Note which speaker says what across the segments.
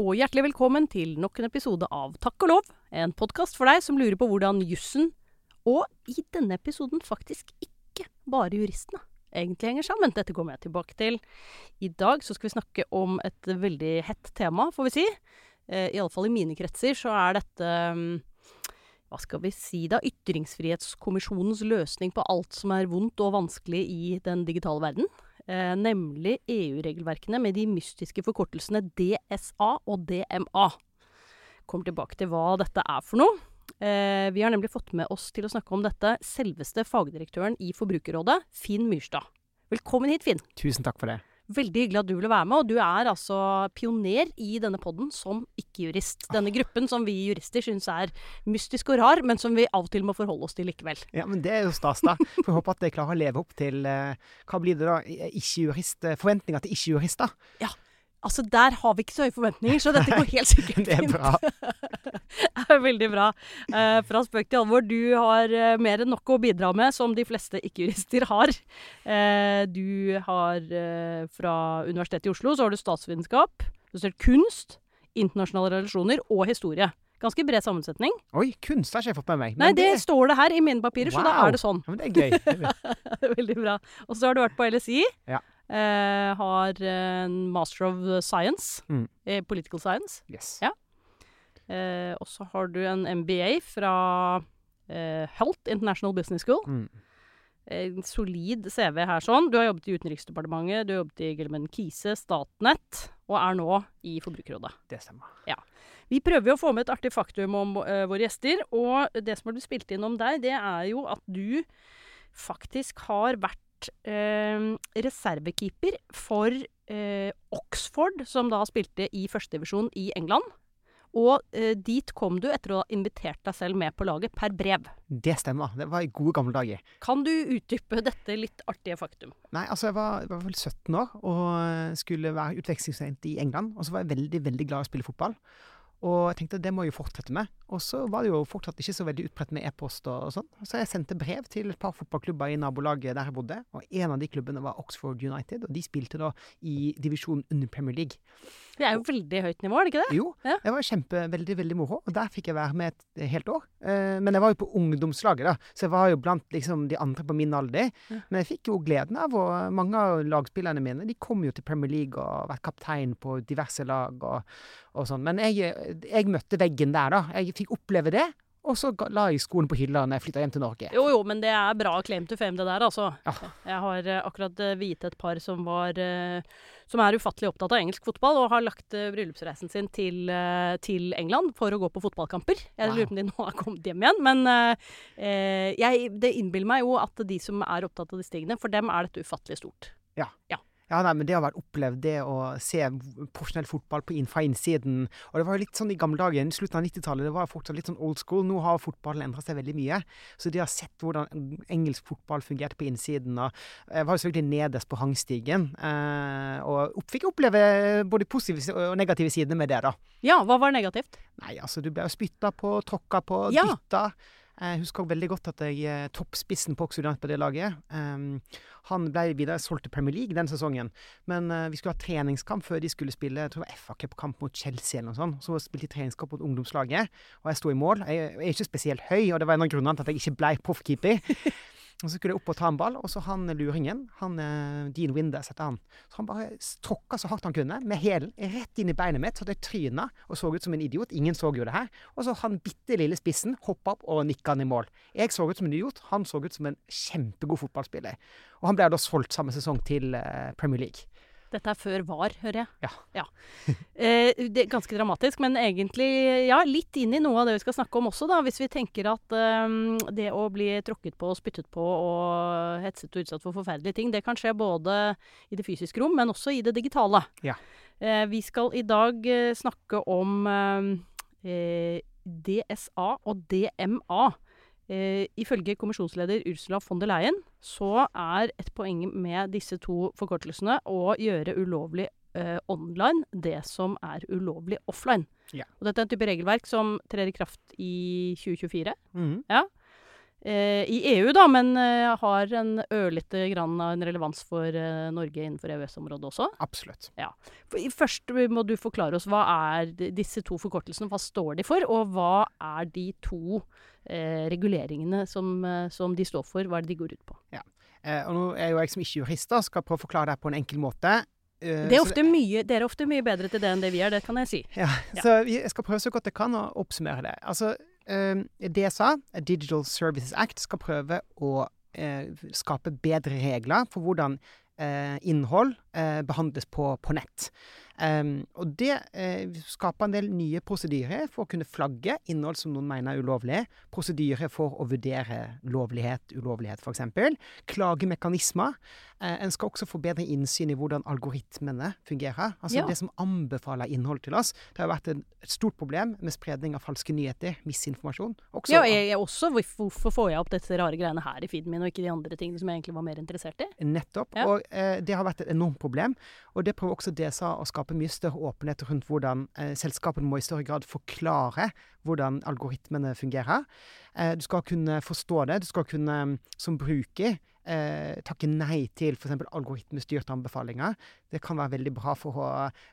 Speaker 1: Og hjertelig velkommen til nok en episode av Takk og lov, en podkast for deg som lurer på hvordan jussen, og i denne episoden faktisk ikke bare juristene, egentlig henger sammen. Dette kommer jeg tilbake til. I dag så skal vi snakke om et veldig hett tema, får vi si. Eh, Iallfall i mine kretser så er dette mm, hva skal vi si da, Ytringsfrihetskommisjonens løsning på alt som er vondt og vanskelig i den digitale verden. Eh, nemlig EU-regelverkene med de mystiske forkortelsene DSA og DMA. Kommer tilbake til hva dette er for noe. Eh, vi har nemlig fått med oss til å snakke om dette selveste fagdirektøren i Forbrukerrådet, Finn Myrstad. Velkommen hit, Finn.
Speaker 2: Tusen takk for det.
Speaker 1: Veldig hyggelig at du ville være med, og du er altså pioner i denne podden som ikke-jurist. Denne gruppen som vi jurister syns er mystisk og rar, men som vi av og til må forholde oss til likevel.
Speaker 2: Ja, men det er jo stas, da. Får håpe at jeg klarer å leve opp til eh, Hva blir det da? Ikke-jurist eh, Forventninger til ikke-jurister.
Speaker 1: Ja. Altså, der har vi ikke så høye forventninger, så dette går helt sikkert fint.
Speaker 2: Det er bra.
Speaker 1: Det er veldig bra. Eh, fra spøk til alvor, du har eh, mer enn nok å bidra med, som de fleste ikke-jurister har. Eh, du har eh, fra Universitetet i Oslo, så har du statsvitenskap, du har studert kunst, internasjonale relasjoner og historie. Ganske bred sammensetning.
Speaker 2: Oi, kunst har ikke jeg fått med meg.
Speaker 1: Nei,
Speaker 2: det,
Speaker 1: det står det her i mine papirer, så da er det sånn.
Speaker 2: Ja, men det er gøy.
Speaker 1: Veldig bra. Og så har du vært på LSI.
Speaker 2: Ja.
Speaker 1: Eh, har en master of science,
Speaker 2: Mm.
Speaker 1: political science.
Speaker 2: Yes.
Speaker 1: Ja. Eh, og så har du en MBA fra eh, Health International Business School.
Speaker 2: Mm.
Speaker 1: En solid CV her sånn. Du har jobbet i Utenriksdepartementet, du har jobbet i Gelman Kise, Statnett, og er nå i Forbrukerrådet.
Speaker 2: Det stemmer. Ja.
Speaker 1: Vi prøver å få med et artig faktum om uh, våre gjester, og det som har blitt spilt inn om deg, det er jo at du faktisk har vært eh, reservekeeper for eh, Oxford, som da spilte i førstedivisjon i England. Og eh, dit kom du etter å ha invitert deg selv med på laget per brev.
Speaker 2: Det stemmer. Det var i gode gamle dager.
Speaker 1: Kan du utdype dette litt artige faktum?
Speaker 2: Nei, altså jeg var, jeg var vel 17 år og skulle være utvekslingsstudent i England. Og så var jeg veldig, veldig glad i å spille fotball. Og jeg tenkte det må jeg jo fortsette med. Og så var det jo fortsatt ikke så veldig utbredt med e-post og, og sånn. Så jeg sendte brev til et par fotballklubber i nabolaget der jeg bodde. Og en av de klubbene var Oxford United, og de spilte da i divisjonen under Premier League.
Speaker 1: Det er jo veldig høyt nivå, er det ikke det?
Speaker 2: Jo,
Speaker 1: Ja.
Speaker 2: det var kjempe, veldig, veldig moro. Og der fikk jeg være med et helt år. Eh, men jeg var jo på ungdomslaget, da, så jeg var jo blant liksom, de andre på min alder.
Speaker 1: Ja.
Speaker 2: Men jeg fikk jo gleden av, og mange av lagspillerne mine de kom jo til Premier League og har vært kaptein på diverse lag og, og sånn. Men jeg, jeg møtte veggen der, da. Jeg fikk oppleve det. Og så la jeg skoene på hylla når jeg flytta hjem til Norge.
Speaker 1: Jo, jo, men det er bra claim to fame, det der, altså.
Speaker 2: Ja.
Speaker 1: Jeg har eh, akkurat vite et par som var eh, Som er ufattelig opptatt av engelsk fotball, og har lagt eh, bryllupsreisen sin til, eh, til England for å gå på fotballkamper. Jeg lurer på om de nå har kommet hjem igjen, men eh, eh, jeg, det innbiller meg jo at de som er opptatt av disse tingene, for dem er dette ufattelig stort.
Speaker 2: Ja. Ja, nei, men det har vært opplevd det å se profesjonell fotball på fra innsiden. Og det var jo litt sånn i gamle dager, i slutten av 90-tallet, det var fortsatt litt sånn old school. Nå har fotballen endret seg veldig mye. Så de har sett hvordan engelsk fotball fungerte på innsiden. Og jeg var jo selvfølgelig nederst på hangstigen. Eh, og fikk oppleve både positive og negative sidene med det, da.
Speaker 1: Ja, hva var negativt?
Speaker 2: Nei, altså, du ble jo spytta på, tråkka på,
Speaker 1: Ja.
Speaker 2: Jeg husker veldig godt at jeg eh, toppspissen på United på det laget. um, han ble videre solgt til Premier League den sesongen. Men uh, vi skulle ha treningskamp før de skulle spille jeg tror det var FA Cup-kamp mot Chelsea. eller noe sånt. Så spilte de treningskamp mot ungdomslaget, og jeg sto i mål. Jeg, jeg er ikke spesielt høy, og det var en av grunnene til at jeg ikke ble proffkeeper. Og så skulle jeg opp og ta en ball, og så han luringen, han eh, Dean Windes heter han, så han bare tråkka så hardt han kunne, med hælen rett inn i beinet mitt, så jeg tryna og så ut som en idiot. Ingen så jo det her. Og så han bitte lille spissen hoppa opp og nikka han i mål. Jeg så ut som en idiot, han så ut som en kjempegod fotballspiller. Og han ble da solgt samme sesong til eh, Premier League.
Speaker 1: Dette er før VAR, hører jeg.
Speaker 2: Ja.
Speaker 1: Eh, det ganske dramatisk, men egentlig ja, litt inn i noe av det vi skal snakke om også, da. Hvis vi tenker at eh, det å bli tråkket på, spyttet på og hetset og utsatt for forferdelige ting, det kan skje både i det fysiske rom, men også i det digitale.
Speaker 2: Ja.
Speaker 1: Eh, vi skal i dag eh, snakke om eh, eh, DSA og DMA. Eh, ifølge kommisjonsleder Ursula von der Leyen så er et poeng med disse to forkortelsene å gjøre ulovlig eh, online det som er ulovlig offline.
Speaker 2: Ja.
Speaker 1: Og dette er en type regelverk som trer i kraft i 2024.
Speaker 2: Mm.
Speaker 1: eh, i EU, da, men eh, har en ørlite grann av en relevans for eh, Norge innenfor EØS-området også.
Speaker 2: Absolutt.
Speaker 1: Ja. Først må du forklare oss hva er disse to forkortelsene, hva står de for, og hva er de to eh, reguleringene som, eh, som de står for, hva er det de går ut på?
Speaker 2: Eh, og nå er jo jeg som ikke jurist, da, skal prøve å forklare det på en enkel måte. Eh,
Speaker 1: Det er ofte mye, dere er ofte mye bedre til det enn det vi er, det kan jeg si.
Speaker 2: Ja,
Speaker 1: Ja.
Speaker 2: så jeg skal prøve så godt jeg kan å oppsummere det. Altså, eh, DSA, Digital Services Act, skal prøve å eh, skape bedre regler for hvordan eh, innhold eh, behandles på, på nett. Um, og det eh, skaper en del nye prosedyrer for å kunne flagge innhold som noen mener er ulovlig. Prosedyrer for å vurdere lovlighet, ulovlighet f.eks. Klagemekanismer. Eh, en skal også få bedre innsyn i hvordan algoritmene fungerer. Altså
Speaker 1: Ja.
Speaker 2: det som anbefaler innhold til oss. Det har vært et stort problem med spredning av falske nyheter, misinformasjon. Også,
Speaker 1: Ja, jeg, jeg også. Hvorfor får jeg opp disse rare greiene her i feeden min, og ikke de andre tingene som jeg egentlig var mer interessert i?
Speaker 2: Nettopp.
Speaker 1: Ja.
Speaker 2: Og eh, det har vært et enormt problem. Og det prøver også DSA å skape mye større åpenhet rundt hvordan eh, selskapene må i større grad forklare hvordan algoritmene fungerer. Eh, du skal kunne forstå det. Du skal kunne mm, som bruker eh, takke nei til f.eks. algoritmestyrte anbefalinger. Det kan være veldig bra for å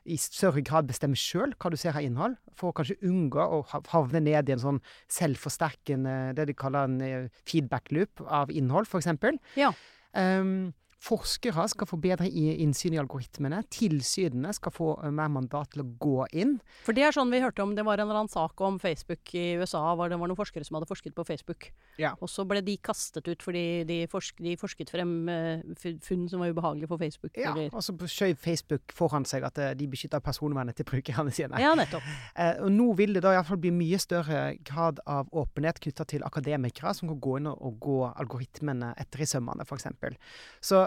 Speaker 2: i større grad bestemme sjøl hva du ser av innhold. For å kanskje unngå å havne ned i en sånn selvforsterkende, det de kaller en eh, feedback loop av innhold, f.eks.
Speaker 1: Ja.
Speaker 2: Um, forskere skal få bedre innsyn i algoritmene. Tilsynene skal få eh, mer mandat til å gå inn.
Speaker 1: For det er sånn vi hørte om, det var en eller annen sak om Facebook i USA, var det var noen forskere som hadde forsket på Facebook.
Speaker 2: Ja.
Speaker 1: Og så ble de kastet ut fordi de, forsk, de forsket frem eh, funn som var ubehagelige for Facebook.
Speaker 2: Ja,
Speaker 1: eller-
Speaker 2: og så skjøv Facebook foran seg at eh, de beskytter personvernet til brukerne sine.
Speaker 1: ja, nettopp.
Speaker 2: Eh, og nå vil det da iallfall bli mye større grad av åpenhet knytta til akademikere som kan gå inn og, og gå algoritmene etter i sømmene, f.eks. Så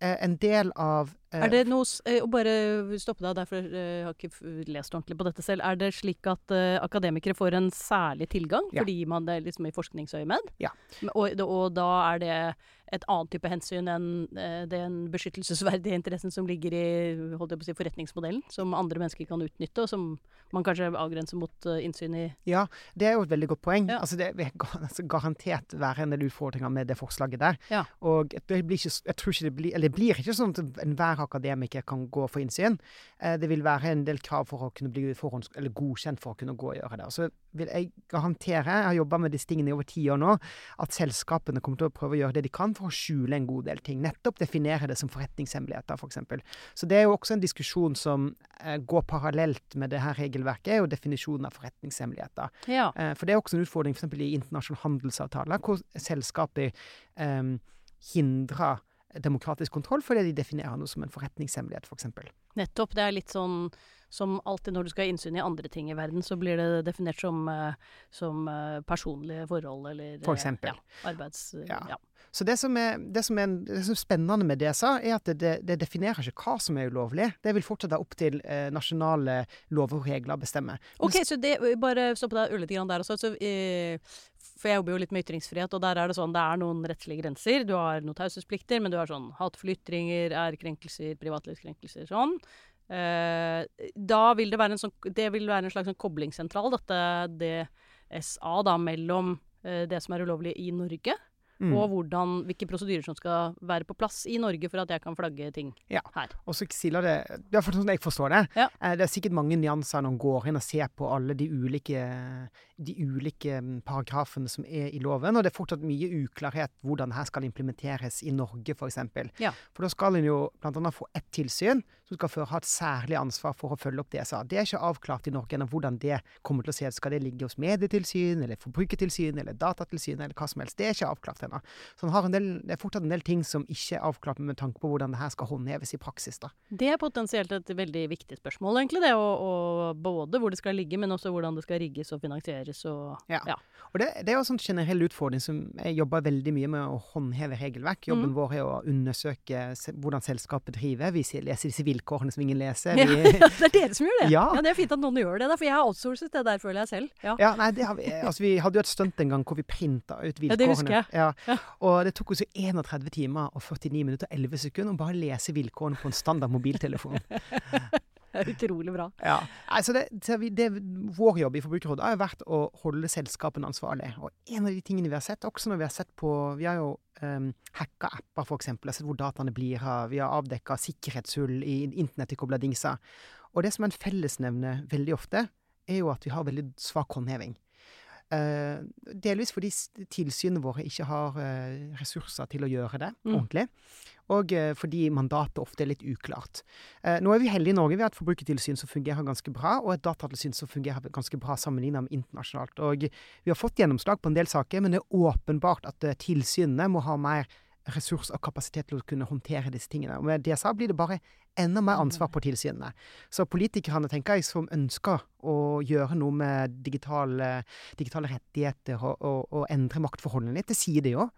Speaker 2: en del av eh,
Speaker 1: Er det noe Og eh, Bare stoppe deg der, for eh, jeg har ikke lest ordentlig på dette selv. Er det slik at eh, akademikere får en særlig tilgang
Speaker 2: Ja.
Speaker 1: fordi man det liksom i forskningsøyemed?
Speaker 2: Ja.
Speaker 1: Og, og da er det et annet type hensyn enn eh, den beskyttelsesverdige interessen som ligger i jeg si, forretningsmodellen, som andre mennesker kan utnytte, og som man kanskje avgrenser mot eh, innsyn i.
Speaker 2: Ja, det er jo et veldig godt poeng.
Speaker 1: Ja.
Speaker 2: Altså Det vil altså garantert være en del utfordringer med det forslaget der.
Speaker 1: Ja.
Speaker 2: Og det blir ikke, jeg tror ikke det blir, det blir ikke sånn at enhver akademiker kan gå for innsyn. Eh, det vil være en del krav for å kunne bli forhånds, eller godkjent for å kunne gå og gjøre det. Og så vil jeg garantere, jeg har jobba med disse tingene i over ti år nå, at selskapene kommer til å prøve å gjøre det de kan for å skjule en god del ting. Nettopp definere det som forretningshemmeligheter, f.eks. Så det er jo også en diskusjon som eh, går parallelt med det her regelverket, er jo definisjonen av forretningshemmeligheter.
Speaker 1: Ja.
Speaker 2: Eh, For det er også en utfordring f.eks. i internasjonale handelsavtaler, hvor selskaper eh, hindrer demokratisk kontroll fordi de definerer noe som en forretningshemmelighet, f.eks.
Speaker 1: Nettopp. Det er litt sånn som alltid når du skal ha innsyn i andre ting i verden, så blir det definert som, eh, som eh, personlige forhold eller
Speaker 2: For
Speaker 1: eh,
Speaker 2: eksempel.
Speaker 1: Ja, arbeids...
Speaker 2: Ja.
Speaker 1: Ja.
Speaker 2: Så det som er, det som er, det som er spennende med DSA, er at det, det, definerer ikke hva som er ulovlig. Det vil fortsatt være opp til nasjonale lover og regler å bestemme.
Speaker 1: Ok, så det, bare stoppe deg litt der også. Så, for jeg jobber jo litt med ytringsfrihet, og der er det sånn, det er noen rettslige grenser. Du har noen taushetsplikter, men du har sånn hatefulle ytringer, ærekrenkelser, privatlivskrenkelser, sånn. Eh, da vil det være en sånn, det vil være en slags sånn koblingssentral, dette DSA, da, mellom eh, det som er ulovlig i Norge,
Speaker 2: Mm.
Speaker 1: og hvordan, hvilke prosedyrer som skal være på plass i Norge for at jeg kan flagge ting
Speaker 2: Ja.
Speaker 1: her.
Speaker 2: Og så skiller det hvert fall sånn jeg forstår det.
Speaker 1: Ja.
Speaker 2: Eh, Det er sikkert mange nyanser når en går inn og ser på alle de ulike, de ulike mm, paragrafene som er i loven. Og det er fortsatt mye uklarhet hvordan dette her skal implementeres i Norge, f.eks. For.
Speaker 1: Ja.
Speaker 2: for da skal en jo bl.a. få ett tilsyn som skal føre, ha et særlig ansvar for å følge opp DSA. Det er ikke avklart i Norge ennå hvordan det kommer til å se ut. Skal det ligge hos Medietilsyn, eller Forbrukertilsyn, eller Datatilsyn, eller hva som helst. Det er ikke avklart ennå. Så en del, det er fortsatt en del ting som ikke er avklart med tanke på hvordan det her skal håndheves i praksis. da.
Speaker 1: Det er potensielt et veldig viktig spørsmål, egentlig. det, og, og Både hvor det skal ligge, men også hvordan det skal rigges og finansieres. og
Speaker 2: Ja.
Speaker 1: Ja.
Speaker 2: Og det, det er jo en sånn generell utfordring som jeg jobber veldig mye med å håndheve regelverk. Jobben
Speaker 1: mm.
Speaker 2: vår er å undersøke hvordan selskapet driver. Vi leser disse vilkårene som ingen leser.
Speaker 1: Ja, det er dere som gjør det!
Speaker 2: Ja.
Speaker 1: Det er fint at noen gjør det, for jeg har outsourcet det der, føler jeg selv. Ja.
Speaker 2: ja, nei, det har vi, altså, vi hadde jo et stunt en gang hvor vi printa ut vilkårene.
Speaker 1: Ja, det husker jeg.
Speaker 2: Ja.
Speaker 1: Ja.
Speaker 2: Og det tok oss jo 31 timer og 49 minutter og 11 sekunder å bare lese vilkårene på en standard mobiltelefon.
Speaker 1: Det er utrolig bra.
Speaker 2: Ja. Altså det, det, vår jobb i Forbrukerrådet har jo vært å holde selskapene ansvarlig. Og en av de tingene vi har sett, også når vi har sett på Vi har jo um, hacka apper, for eksempel. Sett hvor dataene blir av. Vi har avdekka sikkerhetshull i internettilkobla dingser. Og det som er en fellesnevne veldig ofte, er jo at vi har veldig svak håndheving. Uh, delvis fordi tilsynene våre ikke har uh, ressurser til å gjøre det mm. ordentlig. Og uh, fordi mandatet ofte er litt uklart. nå er vi heldige i Norge ved et forbrukertilsyn som fungerer ganske bra, og et datatilsyn som fungerer ganske bra sammenlignet med internasjonalt. Og vi har fått gjennomslag på en del saker, men det er åpenbart at tilsynene må ha mer ressurs og kapasitet til å kunne håndtere disse tingene. Og med DSA blir det bare enda mer ansvar på tilsynene. Så politikerne, tenker jeg, som ønsker å gjøre noe med digitale, digitale rettigheter og, og, og, endre maktforholdene litt, det sier de jo,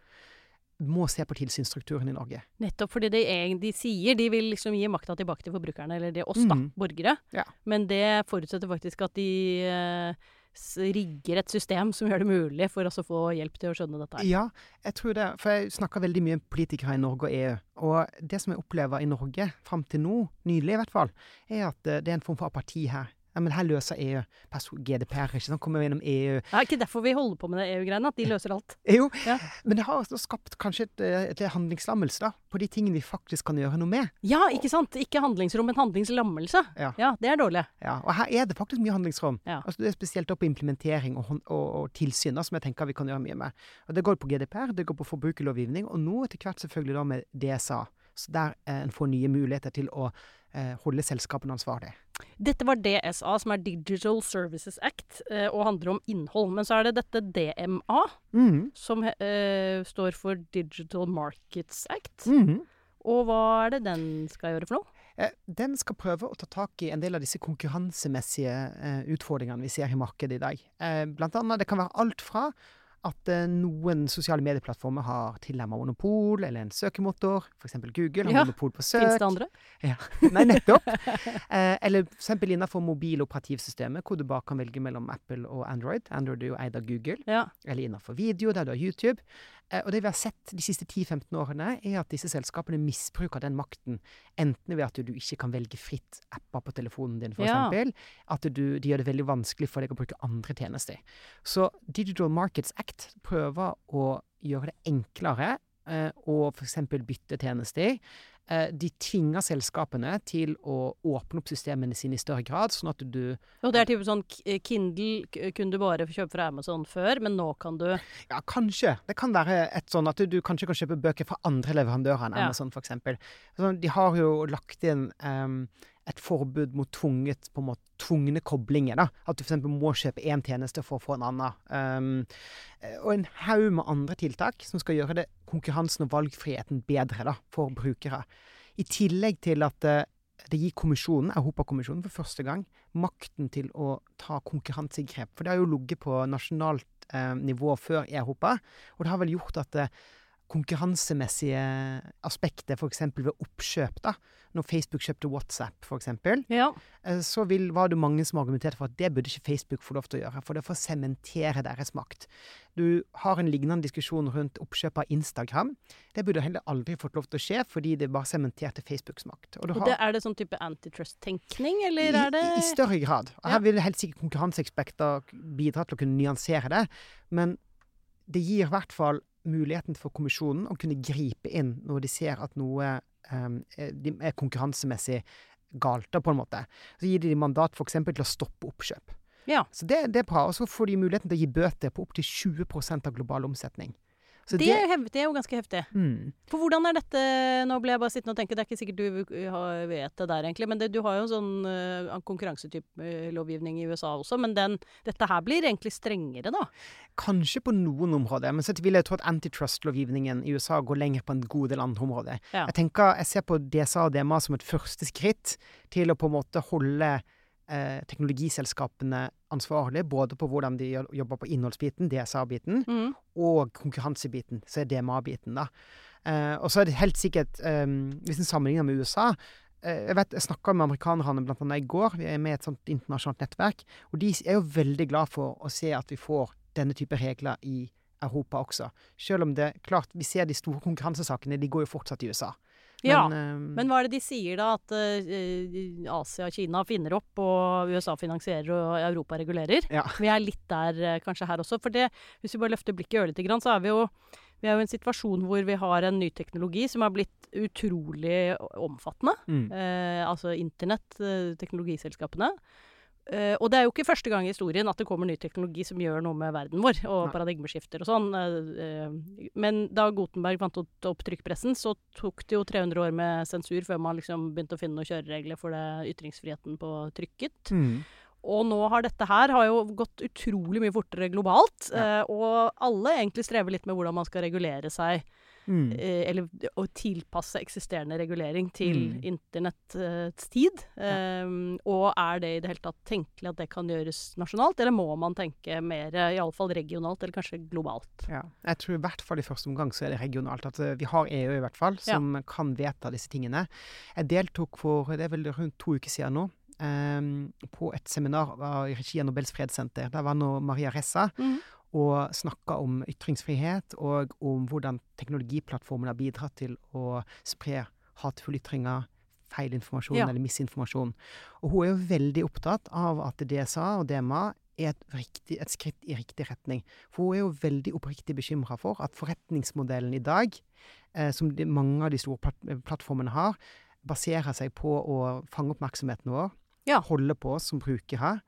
Speaker 2: må se på tilsynsstrukturen i Norge.
Speaker 1: Nettopp fordi de, de sier de vil liksom gi makta tilbake til forbrukerne, eller det er oss, da, mm. borgere. Ja. Men det forutsetter faktisk at de eh, rigger et system som gjør det mulig for oss å få hjelp til å skjønne dette. her?
Speaker 2: Ja, jeg tror det. For jeg snakker veldig mye med politikere i Norge og EU. Og det som jeg opplever i Norge, fram til nå, nylig i hvert fall, er at eh, det er en form for apati her. Ja, men her løser EU GDPR, ikke sant. Kommer gjennom EU.
Speaker 1: Det er ikke derfor vi holder på med det EU-greiene, at de løser alt.
Speaker 2: Jo, ja. men det har skapt kanskje et, et handlingslammelse, da. På de tingene vi faktisk kan gjøre noe med.
Speaker 1: Ja, ikke sant. Ikke handlingsrom, men handlingslammelse. Ja. ja det er dårlig.
Speaker 2: Ja, og her er det faktisk mye handlingsrom. Ja. Altså, det er spesielt på implementering og, og, og tilsyn, da, som jeg tenker vi kan gjøre mye med. Og det går på GDPR, det går på forbrukerlovgivning, og nå etter hvert selvfølgelig da med DSA. Så der eh, en får nye muligheter til å eh, holde selskapene ansvarlig.
Speaker 1: Dette var DSA, som er Digital Services Act, eh, og handler om innhold. Men så er det dette DMA, mm. som eh, står for Digital Markets Act. Mm. Og hva er det den skal gjøre for noe?
Speaker 2: Eh, den skal prøve å ta tak i en del av disse konkurransemessige eh, utfordringene vi ser i markedet i dag. Eh, blant annet, det kan være alt fra at eh, noen sosiale medieplattformer har tilnærma monopol, eller en søkemotor. F.eks. Google har ja. monopol på søk.
Speaker 1: Fins det andre?
Speaker 2: Ja. Nei, nettopp. eh, eller f.eks. innenfor mobiloperativsystemet, hvor du bare kan velge mellom Apple og Android. Android er jo eid av Google. Ja. Eller innenfor video, der du har YouTube. Eh, og det vi har sett de siste 10-15 årene, er at disse selskapene misbruker den makten. Enten ved at du ikke kan velge fritt apper på telefonen din, f.eks. Ja. At du, de gjør det veldig vanskelig for deg å bruke andre tjenester. Så Digital Markets Act prøver å gjøre det enklere eh, å f.eks. bytte tjenester. Eh, de tvinger selskapene til å åpne opp systemene sine i større grad, sånn at du
Speaker 1: Og det er type sånn Kindle kunne du bare kjøpe fra Amazon før, men nå kan du
Speaker 2: Ja, kanskje. Det kan være et sånn at du, kanskje kan kjøpe bøker fra andre leverandører enn Amazon, ja. f.eks. Altså, de har jo lagt inn um, et forbud mot tvunget, på en måte, tvungne koblinger. da, At du f.eks. må kjøpe én tjeneste for å få en annen. Um, og en haug med andre tiltak som skal gjøre det konkurransen og valgfriheten bedre da, for brukere. I tillegg til at uh, det gir kommisjonen, Europakommisjonen for første gang makten til å ta konkurransegrep. For det har jo ligget på nasjonalt uh, nivå før i Europa, og det har vel gjort at uh, konkurransemessige aspekter, f.eks. ved oppkjøp. da, Når Facebook kjøpte WhatsApp, f.eks., ja. Eh, så vil, var det mange som argumenterte for at det burde ikke Facebook få lov til å gjøre, for det får sementere deres makt. Du har en lignende diskusjon rundt oppkjøp av Instagram. Det burde heller aldri fått lov til å skje, fordi det bare sementerte Facebooks makt.
Speaker 1: Og, og det, Er det sånn type antitrust-tenkning, eller er det
Speaker 2: I, I, større grad. Og her vil helt sikkert konkurranseeksperter bidra til å kunne nyansere det, men det gir i hvert fall muligheten for kommisjonen å kunne gripe inn når de ser at noe um, er konkurransemessig galt, da, på en måte. Så gir de mandat f.eks. til å stoppe oppkjøp. Ja. Så det, det, er bra. Og så får de muligheten til å gi bøter på opptil 20% av global omsetning.
Speaker 1: Det, det, er hev, det, er jo ganske heftig. Mm. For hvordan er dette Nå ble jeg bare sittende og tenke, det er ikke sikkert du vet det der, egentlig. Men det, du har jo en sånn uh, konkurransetypelovgivning i USA også. Men den, dette her blir egentlig strengere, da?
Speaker 2: Kanskje på noen områder. Men så vil jeg tro at antitrust-lovgivningen i USA går lenger på en god del andre områder. Ja. Jeg tenker, jeg ser på DSA og DMA som et første skritt til å på en måte holde eh, teknologiselskapene ansvarlig både på hvordan de jobber på innholdsbiten, DSA-biten, mm. og konkurransebiten, så er DMA-biten, da. Eh, og så er det helt sikkert, eh, hvis en sammenligner med USA eh, jeg vet, jeg snakka med amerikanerne blant annet i går. Vi er med i et sånt internasjonalt nettverk. Og de er jo veldig glad for å se at vi får denne type regler i Europa også. Selv om det klart, vi ser de store konkurransesakene, de går jo fortsatt i USA.
Speaker 1: Ja,
Speaker 2: eh,
Speaker 1: Men hva er det de sier da? At uh, Asia og Kina finner opp, og USA finansierer og Europa regulerer?
Speaker 2: Ja.
Speaker 1: Vi er litt der eh, kanskje her også. For det, hvis vi bare løfter blikket ørlite grann, så er vi jo vi er jo i en situasjon hvor vi har en ny teknologi som har blitt utrolig omfattende.
Speaker 2: mm.
Speaker 1: Eh, altså internett, teknologiselskapene. Eh, og det er jo ikke første gang i historien at det kommer ny teknologi som gjør noe med verden vår, og
Speaker 2: Nei.
Speaker 1: paradigmeskifter og sånn. Uh, men da Gutenberg fant opp trykkpressen, så tok det jo 300 år med sensur før man liksom begynte å finne noen kjøreregler for det ytringsfriheten på trykket.
Speaker 2: Mm.
Speaker 1: Og nå har dette her har jo gått utrolig mye fortere globalt.
Speaker 2: Ja.
Speaker 1: uh, og alle egentlig strever litt med hvordan man skal regulere seg,
Speaker 2: Mm.
Speaker 1: eh, eller å tilpasse eksisterende regulering til
Speaker 2: Mm.
Speaker 1: internettets tid. Eh, og er det i det hele tatt tenkelig at det kan gjøres nasjonalt, eller må man tenke mer eh, iallfall regionalt, eller kanskje globalt?
Speaker 2: Ja. Jeg tror i hvert fall i første omgang så er det regionalt. At eh, vi har EU i hvert fall, som kan vedta disse tingene. Jeg deltok for det er vel rundt to uker siden nå. Um, på et seminar i regi av Nobels fredssenter. Der var nå Maria Ressa og snakka om ytringsfrihet og om hvordan teknologiplattformen har bidratt til å spre hatefulle ytringer, feilinformasjon
Speaker 1: Ja.
Speaker 2: eller misinformasjon. Og hun er jo veldig opptatt av at DSA og DMA er et, riktig, et skritt i riktig retning. For hun er jo veldig oppriktig bekymra for at forretningsmodellen i dag, eh, som de, mange av de store platt, plattformene har, baserer seg på å fange oppmerksomheten vår,
Speaker 1: Ja.
Speaker 2: holde på oss som brukere.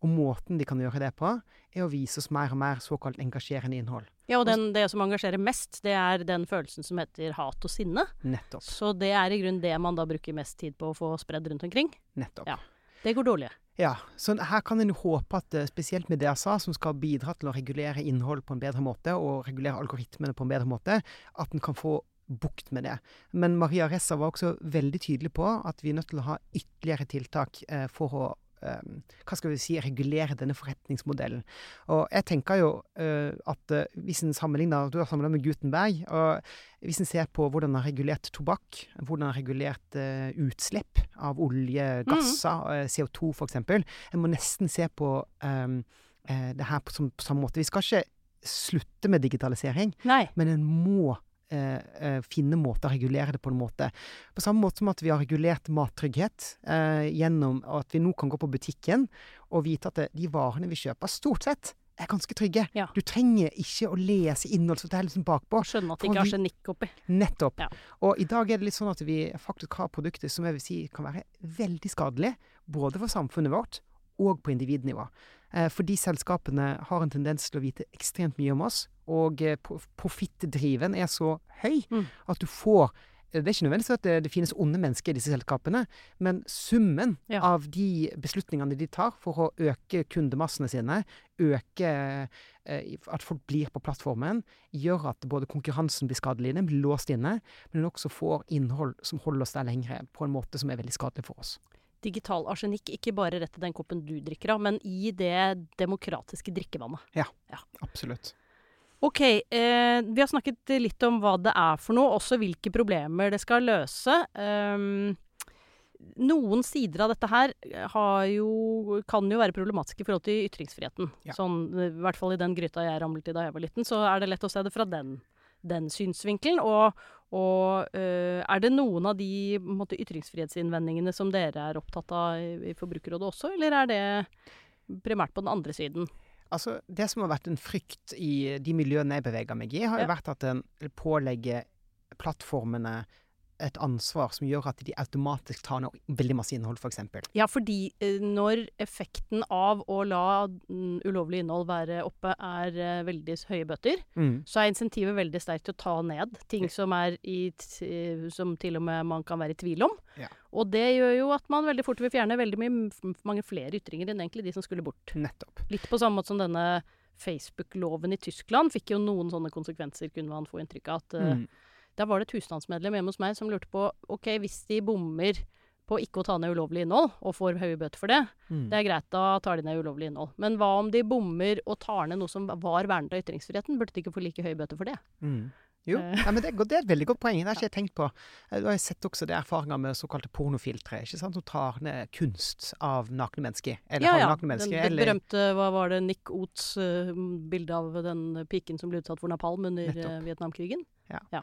Speaker 2: Og måten de kan gjøre det på, er å vise oss mer og mer såkalt engasjerende innhold.
Speaker 1: Ja, og den, det som engasjerer mest, det er den følelsen som heter hat og sinne.
Speaker 2: Nettopp.
Speaker 1: Så det er i grunnen det man da bruker mest tid på å få spredd rundt omkring.
Speaker 2: Nettopp.
Speaker 1: Ja. Det går dårlig.
Speaker 2: Ja, så her kan en håpe at eh, spesielt med DSA, som skal bidra til å regulere innhold på en bedre måte, og regulere algoritmene på en bedre måte, at en kan få bukt med det. Men Maria Ressa var også veldig tydelig på at vi er nødt til å ha ytterligere tiltak eh, for å hva skal vi si, regulere denne forretningsmodellen. Og jeg tenker jo eh, at eh, hvis en sammenligner Du har sammenlignet med Gutenberg. og Hvis en ser på hvordan en har regulert tobakk, hvordan en har regulert eh, utslipp av olje, gasser, mm. CO2 f.eks. En må nesten se på eh, det her på, som, på samme måte. Vi skal ikke slutte med digitalisering,
Speaker 1: Nei.
Speaker 2: men en må eh, eh, finne måter å regulere det på en måte. På samme måte som at vi har regulert mattrygghet eh, gjennom at vi nå kan gå på butikken og vite at det, de varene vi kjøper, stort sett er ganske trygge.
Speaker 1: Ja.
Speaker 2: Du trenger ikke å lese innholdsfortegnelsen bakpå.
Speaker 1: Skjønne at det ikke har genikk oppi.
Speaker 2: Nettopp.
Speaker 1: Ja.
Speaker 2: Og i dag er det litt sånn at vi faktisk har produkter som jeg vil si kan være veldig skadelige, både for samfunnet vårt og på individnivå. Eh, fordi selskapene har en tendens til å vite ekstremt mye om oss, og eh, profittdriven er så høy
Speaker 1: Mm.
Speaker 2: at du får det er ikke nødvendigvis at det, det finnes onde mennesker i disse selskapene, men summen
Speaker 1: Ja.
Speaker 2: av de beslutningene de tar for å øke kundemassene sine, øke eh, at folk blir på plattformen, gjør at både konkurransen blir skadelig, den blir låst inne, men den også får innhold som holder oss der lengre, på en måte som er veldig skadelig for oss.
Speaker 1: Digital arsenikk, ikke bare rett i den koppen du drikker av, men i det demokratiske drikkevannet.
Speaker 2: Ja, Absolutt.
Speaker 1: Ok, eh, vi har snakket litt om hva det er for noe, også hvilke problemer det skal løse. Um, noen sider av dette her har jo, kan jo være problematiske i forhold til ytringsfriheten.
Speaker 2: Ja.
Speaker 1: Sånn, I hvert fall i den gryta jeg ramlet i da jeg var liten, så er det lett å se det fra den, den synsvinkelen. Og, og eh, er det noen av de måte, ytringsfrihetsinnvendingene som dere er opptatt av i, i Forbrukerrådet også, eller er det primært på den andre siden?
Speaker 2: Altså, det som har vært en frykt i de miljøene jeg beveger meg i, har jo vært at en pålegger plattformene et ansvar som gjør at de automatisk tar ned veldig masse innhold, f.eks.
Speaker 1: Ja, fordi eh, når effekten av å la mm, ulovlig innhold være oppe er eh, veldig høye bøter,
Speaker 2: Mm.
Speaker 1: så er insentivet veldig sterkt til å ta ned ting som, er i, eh, som til og med man kan være i tvil om.
Speaker 2: Ja.
Speaker 1: Og det gjør jo at man veldig fort vil fjerne veldig mye, mange flere ytringer enn egentlig de som skulle bort.
Speaker 2: Nettopp.
Speaker 1: Litt på samme måte som denne Facebook-loven i Tyskland fikk jo noen sånne konsekvenser, kunne man få inntrykk av. at
Speaker 2: Mm.
Speaker 1: Da var det et husstandsmedlem hjemme hos meg som lurte på ok, hvis de bommer på ikke å ta ned ulovlig innhold, og får høye bøter for det,
Speaker 2: Mm.
Speaker 1: det er greit, da tar de ned ulovlig innhold. Men hva om de bommer og tar ned noe som var vernet av ytringsfriheten? Burde de ikke få like høye bøter for det?
Speaker 2: Mm. Jo,
Speaker 1: Eh.
Speaker 2: ja, men det, det er et veldig godt poeng. Det har ikke jeg tenkt på. Du har sett også det erfaringer med såkalte pornofiltre, ikke sant, som tar ned kunst av nakne mennesker. Eller
Speaker 1: ja, ja.
Speaker 2: mennesker.
Speaker 1: Den
Speaker 2: eller
Speaker 1: berømte, hva var det, Nick Oats uh, bilde av den piken som ble utsatt for napalm under
Speaker 2: Nettopp.
Speaker 1: Ja. ja.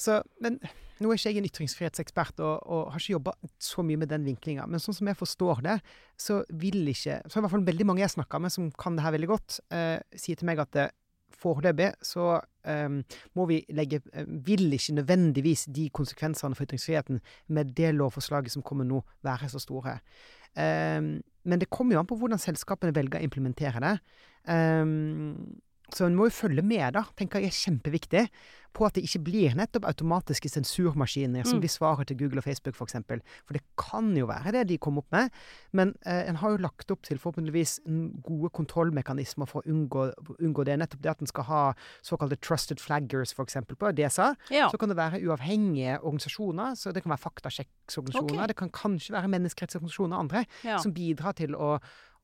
Speaker 2: Så, men Nå er ikke jeg en ytringsfrihetsekspert og, og har ikke jobba så mye med den vinklinga, men sånn som jeg forstår det, så vil ikke Så i hvert fall veldig mange jeg snakker med som kan det her veldig godt, eh, sier til meg at det foreløpig så um, må vi legge Vil ikke nødvendigvis de konsekvensene for ytringsfriheten med det lovforslaget som kommer nå, være så store. Um, men det kommer jo an på hvordan selskapene velger å implementere det. Um, så en må jo følge med, da, tenker jeg er kjempeviktig, på at det ikke blir nettopp automatiske sensurmaskiner som mm. blir svaret til Google og Facebook, f.eks. For, eksempel. for det kan jo være det de kom opp med. Men eh, en har jo lagt opp til forhåpentligvis gode kontrollmekanismer for å unngå, unngå det. Nettopp det at en skal ha såkalte trusted flaggers, f.eks. på DSA. Ja. Så kan det være uavhengige organisasjoner. så Det kan være faktasjekksorganisasjoner. Okay. Det kan kanskje være menneskerettsorganisasjoner og andre ja. som bidrar til å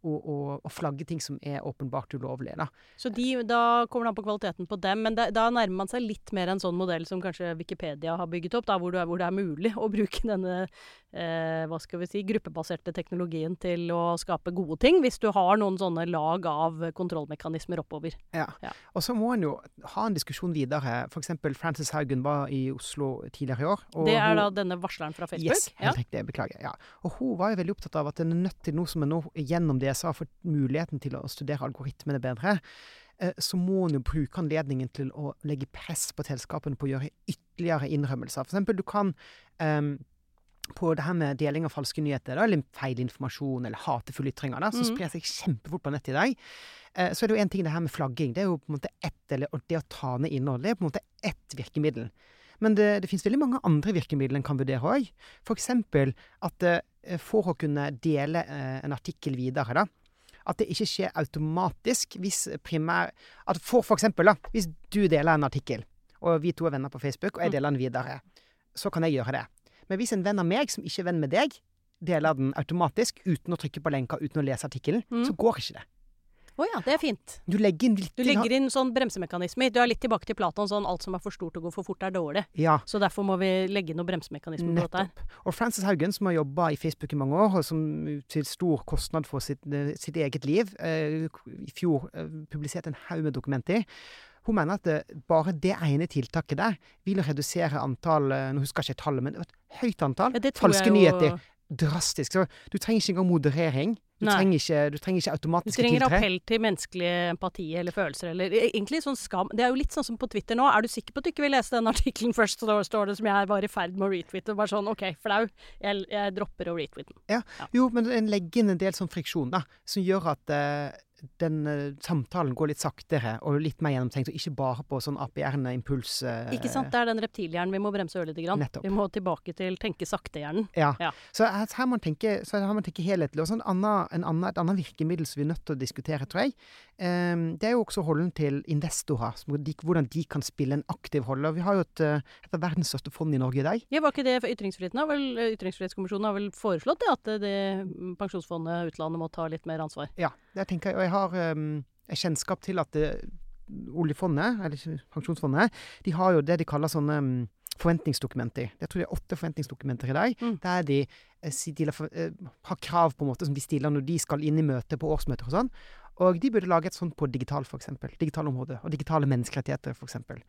Speaker 2: og, og, og, flagge ting som er åpenbart ulovlige. Da.
Speaker 1: Så de, da kommer det an på kvaliteten på dem, men da, da, nærmer man seg litt mer en sånn modell som kanskje Wikipedia har bygget opp, da, hvor, det er, hvor det er mulig å bruke denne eh, hva skal vi si, gruppebaserte teknologien til å skape gode ting, hvis du har noen sånne lag av kontrollmekanismer oppover.
Speaker 2: Ja, ja. og så må en jo ha en diskusjon videre. F.eks. Frances Haugen var i Oslo tidligere i år.
Speaker 1: det er hun, da denne varsleren fra Facebook?
Speaker 2: Yes, helt ja. riktig. Beklager. Ja. Og hun var jo veldig opptatt av at en er nødt til noe som er nå gjennom det DSA fått muligheten til å studere algoritmene bedre, eh, så må en jo bruke anledningen til å legge press på selskapene på å gjøre ytterligere innrømmelser. For eksempel, du kan um, på det her med deling av falske nyheter, da, eller feilinformasjon eller hatefulle ytringer, da, som mm. sprer seg kjempefort på nettet i dag, eh, så er det jo en ting det her med flagging. Det er jo på en måte ett, eller det å ta ned innhold, det er på en måte ett virkemiddel. Men det, det finnes veldig mange andre virkemidler en kan vurdere òg. F.eks. at eh, for å kunne dele eh, en artikkel videre, da, at det ikke skjer automatisk hvis primær At for, for eksempel, da, hvis du deler en artikkel, og vi to er venner på Facebook, og jeg mm. deler den videre, så kan jeg gjøre det. Men hvis en venn av meg som ikke er venn med deg, deler den automatisk uten å trykke på lenka, uten å lese artikkelen, mm. så går ikke det.
Speaker 1: Å oh ja, det er fint.
Speaker 2: Du legger inn litt
Speaker 1: Du legger inn sånn bremsemekanismer. Du er litt tilbake til Platon, sånn alt som er for stort og går for fort, er dårlig.
Speaker 2: Ja.
Speaker 1: Så derfor må vi legge inn noen bremsemekanismer på dette.
Speaker 2: Og Frances Haugen, som har jobba i Facebook i mange år, og som til stor kostnad for sitt, eh, sitt eget liv, eh, i fjor eh, publiserte en haug med dokumenter. Hun mener at det, bare det ene tiltaket der vil redusere antall eh, Nå husker jeg ikke tallet, men et høyt antall ja, falske nyheter drastisk. Så du trenger ikke engang moderering. Du trenger, ikke, du trenger, ikke, automatisk
Speaker 1: tiltre. Du trenger appell til menneskelig empati eller følelser eller e, egentlig sånn skam. Det er jo litt sånn som på Twitter nå. Er du sikker på at du ikke vil lese den artikkelen først, så står det som jeg var i ferd med å retweete. Bare sånn OK, flau. Jeg, jeg dropper å retweete den.
Speaker 2: Ja. ja. Jo, men en legger inn en del sånn friksjon, da, som gjør at uh, den uh, samtalen går litt saktere og litt mer gjennomtenkt, og ikke bare på sånn APR-ende impuls. Uh,
Speaker 1: ikke sant. Det er den reptilhjernen vi må bremse ørlite grann.
Speaker 2: Nettopp.
Speaker 1: Vi må tilbake til tenke sakte-hjernen.
Speaker 2: Ja. ja. Så her, må man tenke, så her må man tenke helhetlig. Og så en annen, en annen, et annet virkemiddel som vi er nødt til å diskutere, tror jeg, det er jo også rollen til investorer. De, hvordan de kan spille en aktiv rolle. Vi har jo et, eh, et av verdens største fond i Norge i dag.
Speaker 1: Ja, Var ikke det for ytringsfriheten? Vel, Ytringsfrihetskommisjonen har vel foreslått det, at det, pensjonsfondet utlandet må ta litt mer ansvar?
Speaker 2: Ja, det tenker jeg. Og jeg har um, kjennskap til at det, oljefondet, eller pensjonsfondet, de har jo det de kaller sånne um, forventningsdokumenter. Jeg tror det er åtte forventningsdokumenter i dag. Mm. Der de, eh, de, eh, har krav på en måte som de stiller når de skal inn i møte på årsmøter og sånn. Og de burde lage et sånt på digital, eksempel. Digitalområdet. Og digitale menneskerettigheter, eksempel.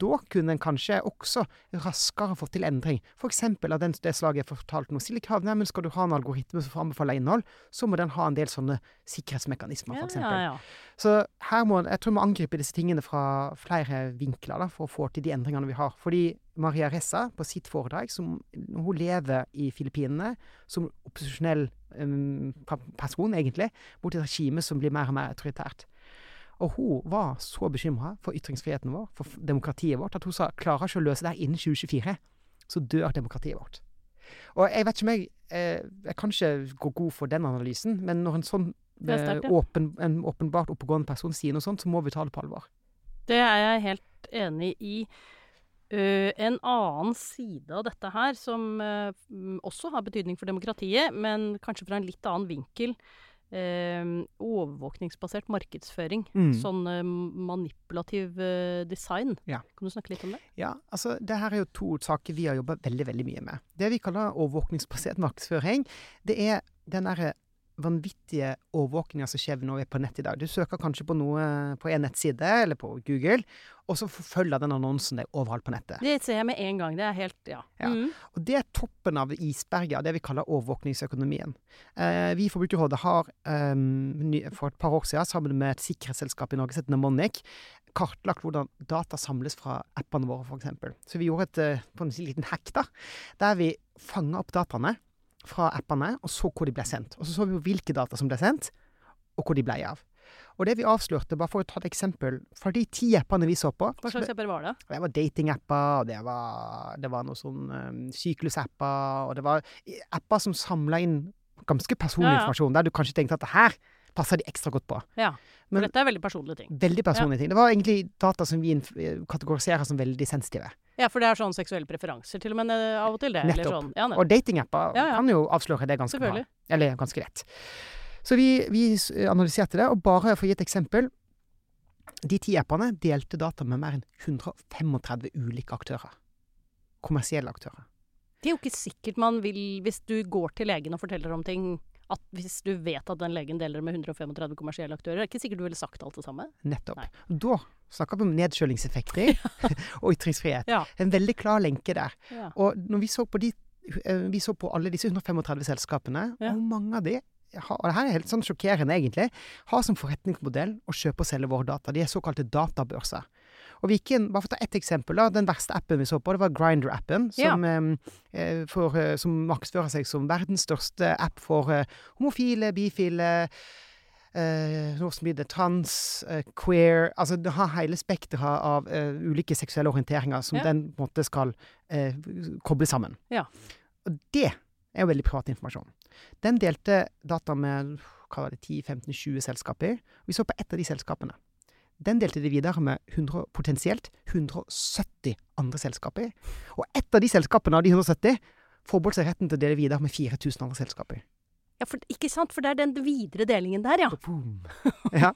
Speaker 2: Da kunne en kanskje også raskere fått til endring. Eksempel av den, det slaget jeg fortalte nå. Stille krav. Nei, men skal du ha en algoritme som anbefaler innhold, så må den ha en del sånne sikkerhetsmekanismer, f.eks. Ja, ja, ja. Så her må jeg tror vi må angripe disse tingene fra flere vinkler da, for å få til de endringene vi har. Fordi Maria Ressa på sitt foredrag, som hun lever i Filippinene som opposisjonell um, person, egentlig, mot et regime som blir mer og mer autoritært. Og hun var så bekymra for ytringsfriheten vår, for demokratiet vårt, at hun sa klarer ikke å løse det her innen 2024, så dør demokratiet vårt. Og jeg vet ikke om jeg eh, Jeg kan ikke gå god for den analysen, men når en sånn eh, åpen, en åpenbart oppegående person sier noe sånt, så må vi ta det på alvor.
Speaker 1: Det er jeg helt enig i. Uh, en annen side av dette her, som uh, også har betydning for demokratiet, men kanskje fra en litt annen vinkel. Uh, overvåkningsbasert markedsføring. Mm. Sånn manipulativ design.
Speaker 2: Ja.
Speaker 1: Kan du snakke litt om det?
Speaker 2: Ja, altså det her er jo to saker vi har jobba veldig, veldig mye med. Det vi kaller overvåkningsbasert markedsføring, det er den derre vanvittige overvåkninga som skjer når vi er på nett i dag. Du søker kanskje på noe på en nettside eller på Google, og så forfølger den annonsen deg overalt på nettet.
Speaker 1: Det ser jeg med en gang. Det er helt Ja.
Speaker 2: Ja.
Speaker 1: Mm.
Speaker 2: Og det er toppen av isberget av det vi kaller overvåkningsøkonomien. Eh, vi i Forbrukerrådet har eh, for et par år siden, sammen med et sikkerhetsselskap i Norge som heter Mnemonic, kartlagt hvordan data samles fra appene våre, f.eks. Så vi gjorde et eh, på en liten hack, da, der vi fanga opp dataene fra appene, og så hvor de ble sendt. Og så så vi jo hvilke data som ble sendt, og hvor de ble av. Og det vi avslørte, bare for å ta et eksempel, fra de ti appene vi så på
Speaker 1: Hva slags apper var det?
Speaker 2: det var datingapper, og det var, det var noe sånn um, syklusapper, og det var apper som samla inn ganske personlig
Speaker 1: Ja, ja.
Speaker 2: informasjon, der du kanskje tenkte at her passer de ekstra godt på.
Speaker 1: Ja. For
Speaker 2: Men-
Speaker 1: dette er veldig personlige ting.
Speaker 2: Veldig personlige ting. Det var egentlig data som vi kategoriserer som veldig sensitive.
Speaker 1: Ja, for det er sånn seksuelle preferanser til og med eh, av og til, det. Eller
Speaker 2: Nettopp.
Speaker 1: sånn. Ja, nettopp.
Speaker 2: Og datingapper
Speaker 1: Ja, ja.
Speaker 2: kan jo avsløre det ganske bra. Eller ganske lett. Så vi, vi analyserte det, og bare for å gi et eksempel De ti appene delte data med mer enn 135 ulike aktører. Kommersielle aktører.
Speaker 1: Det er jo ikke sikkert man vil, hvis du går til legen og forteller om ting, at hvis du vet at den legen deler med 135 kommersielle aktører, er det ikke sikkert du ville sagt alt det samme.
Speaker 2: Nettopp.
Speaker 1: Nei.
Speaker 2: Da snakker vi om nedkjølingseffekter og ytringsfrihet.
Speaker 1: Ja.
Speaker 2: En veldig klar lenke der.
Speaker 1: Ja.
Speaker 2: Og når vi så på, de, eh, vi så på alle disse 135 selskapene,
Speaker 1: Ja.
Speaker 2: og mange av de har, og det her er helt sånn sjokkerende egentlig, har som forretningsmodell å kjøpe og selge våre data. De er såkalte databørser. Og vi gikk inn, bare for å ta ett eksempel, da, den verste appen vi så på, det var Grindr-appen, som, ja. for, eh, som markedsfører seg som verdens største app for eh, homofile, bifile, eh, trans, eh, queer Altså det har hele spekteret av eh, ulike seksuelle orienteringer som
Speaker 1: Ja.
Speaker 2: den på en måte skal eh, koble sammen.
Speaker 1: Ja.
Speaker 2: Og det er jo veldig privat informasjon. Den delte data med hva var det, 10-15-20 selskaper. Vi så på ett av de selskapene. Den delte de videre med 100, potensielt 170 andre selskaper. Og ett av de selskapene av de 170 forbeholdt seg retten til å dele videre med 4000 andre selskaper.
Speaker 1: ja, for, ikke sant? For det er den videre delingen der, ja.
Speaker 2: Boom. ja.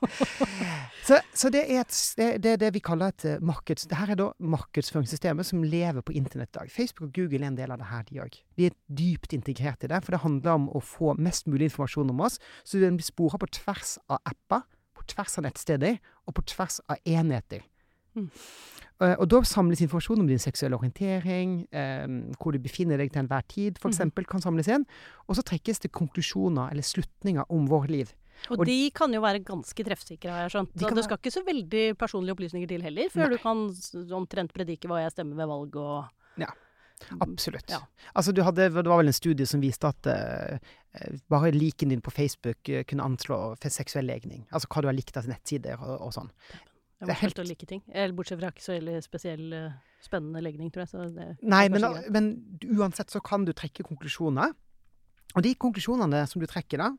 Speaker 2: Så, så det er et, det, det er det vi kaller et eh, markeds... Det her er da markedsføringssystemet som lever på internett i dag. Facebook og Google er en del av det her, de òg. De er dypt integrert i det, for det handler om å få mest mulig informasjon om oss, så den blir spora på tvers av apper, på tvers av nettsteder og på tvers av enheter.
Speaker 1: Mm.
Speaker 2: Eh, og da samles informasjon om din seksuelle orientering, eh, hvor du befinner deg til enhver tid, f.eks., mm. kan samles inn. Og så trekkes det konklusjoner eller slutninger om vårt liv.
Speaker 1: Og,
Speaker 2: Og-
Speaker 1: de kan jo være ganske treffsikre, har jeg skjønt.
Speaker 2: De
Speaker 1: det skal ikke så veldig personlige opplysninger til heller, før
Speaker 2: Nei.
Speaker 1: du kan omtrent predike hva jeg stemmer ved valg og
Speaker 2: Ja. Absolutt.
Speaker 1: Ja.
Speaker 2: Altså, du hadde, det var vel en studie som viste at eh, bare liken din på Facebook eh, kunne anslå for seksuell legning. Altså hva du har likt av nettsider og, og sånn.
Speaker 1: Jeg
Speaker 2: har helt-
Speaker 1: å like ting. Eller bortsett fra ikke så veldig spesiell spennende legning, tror jeg. Så det
Speaker 2: Nei, men,
Speaker 1: da,
Speaker 2: men uansett så kan du trekke konklusjoner. Og de konklusjonene som du trekker da,